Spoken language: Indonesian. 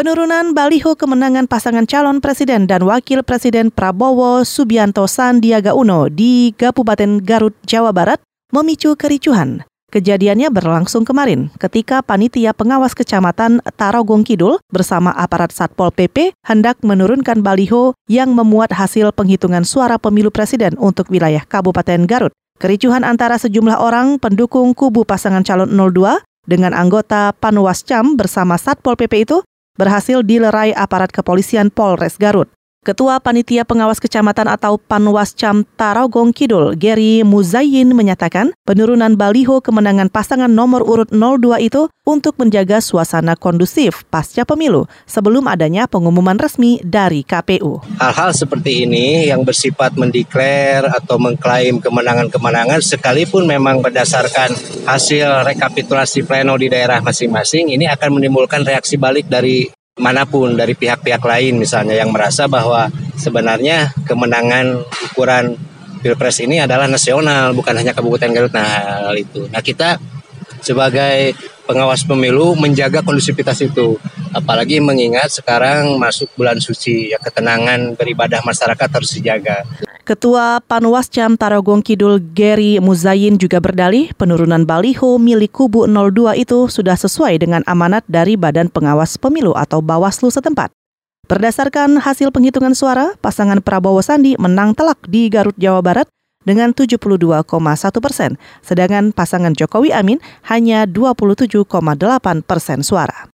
Penurunan baliho kemenangan pasangan calon presiden dan wakil presiden Prabowo Subianto Sandiaga Uno di Kabupaten Garut, Jawa Barat memicu kericuhan. Kejadiannya berlangsung kemarin ketika panitia pengawas kecamatan Tarogong Kidul bersama aparat Satpol PP hendak menurunkan baliho yang memuat hasil penghitungan suara pemilu presiden untuk wilayah Kabupaten Garut. Kericuhan antara sejumlah orang pendukung kubu pasangan calon 02 dengan anggota Panwascam bersama Satpol PP itu berhasil dilerai aparat kepolisian Polres Garut. Ketua Panitia Pengawas Kecamatan atau Panwascam Tarogong Kidul, Gary Muzayin menyatakan penurunan baliho kemenangan pasangan nomor urut 02 itu untuk menjaga suasana kondusif pasca pemilu sebelum adanya pengumuman resmi dari KPU. Hal-hal seperti ini yang bersifat mendeklar atau mengklaim kemenangan-kemenangan sekalipun memang berdasarkan hasil rekapitulasi pleno di daerah masing-masing ini akan menimbulkan reaksi balik dari mana pun dari pihak-pihak lain misalnya yang merasa bahwa sebenarnya kemenangan ukuran pilpres ini adalah nasional bukan hanya Kabupaten Garut nah hal itu. Nah kita sebagai pengawas pemilu menjaga kondusivitas itu apalagi mengingat sekarang masuk bulan suci ya ketenangan beribadah masyarakat harus dijaga. Ketua Panwascam Tarogong Kidul Gary Muzayin juga berdalih penurunan baliho milik kubu 02 itu sudah sesuai dengan amanat dari Badan Pengawas Pemilu atau Bawaslu setempat. Berdasarkan hasil penghitungan suara, pasangan Prabowo Sandi menang telak di Garut, Jawa Barat dengan 72,1 persen, sedangkan pasangan Jokowi Amin hanya 27,8 persen suara.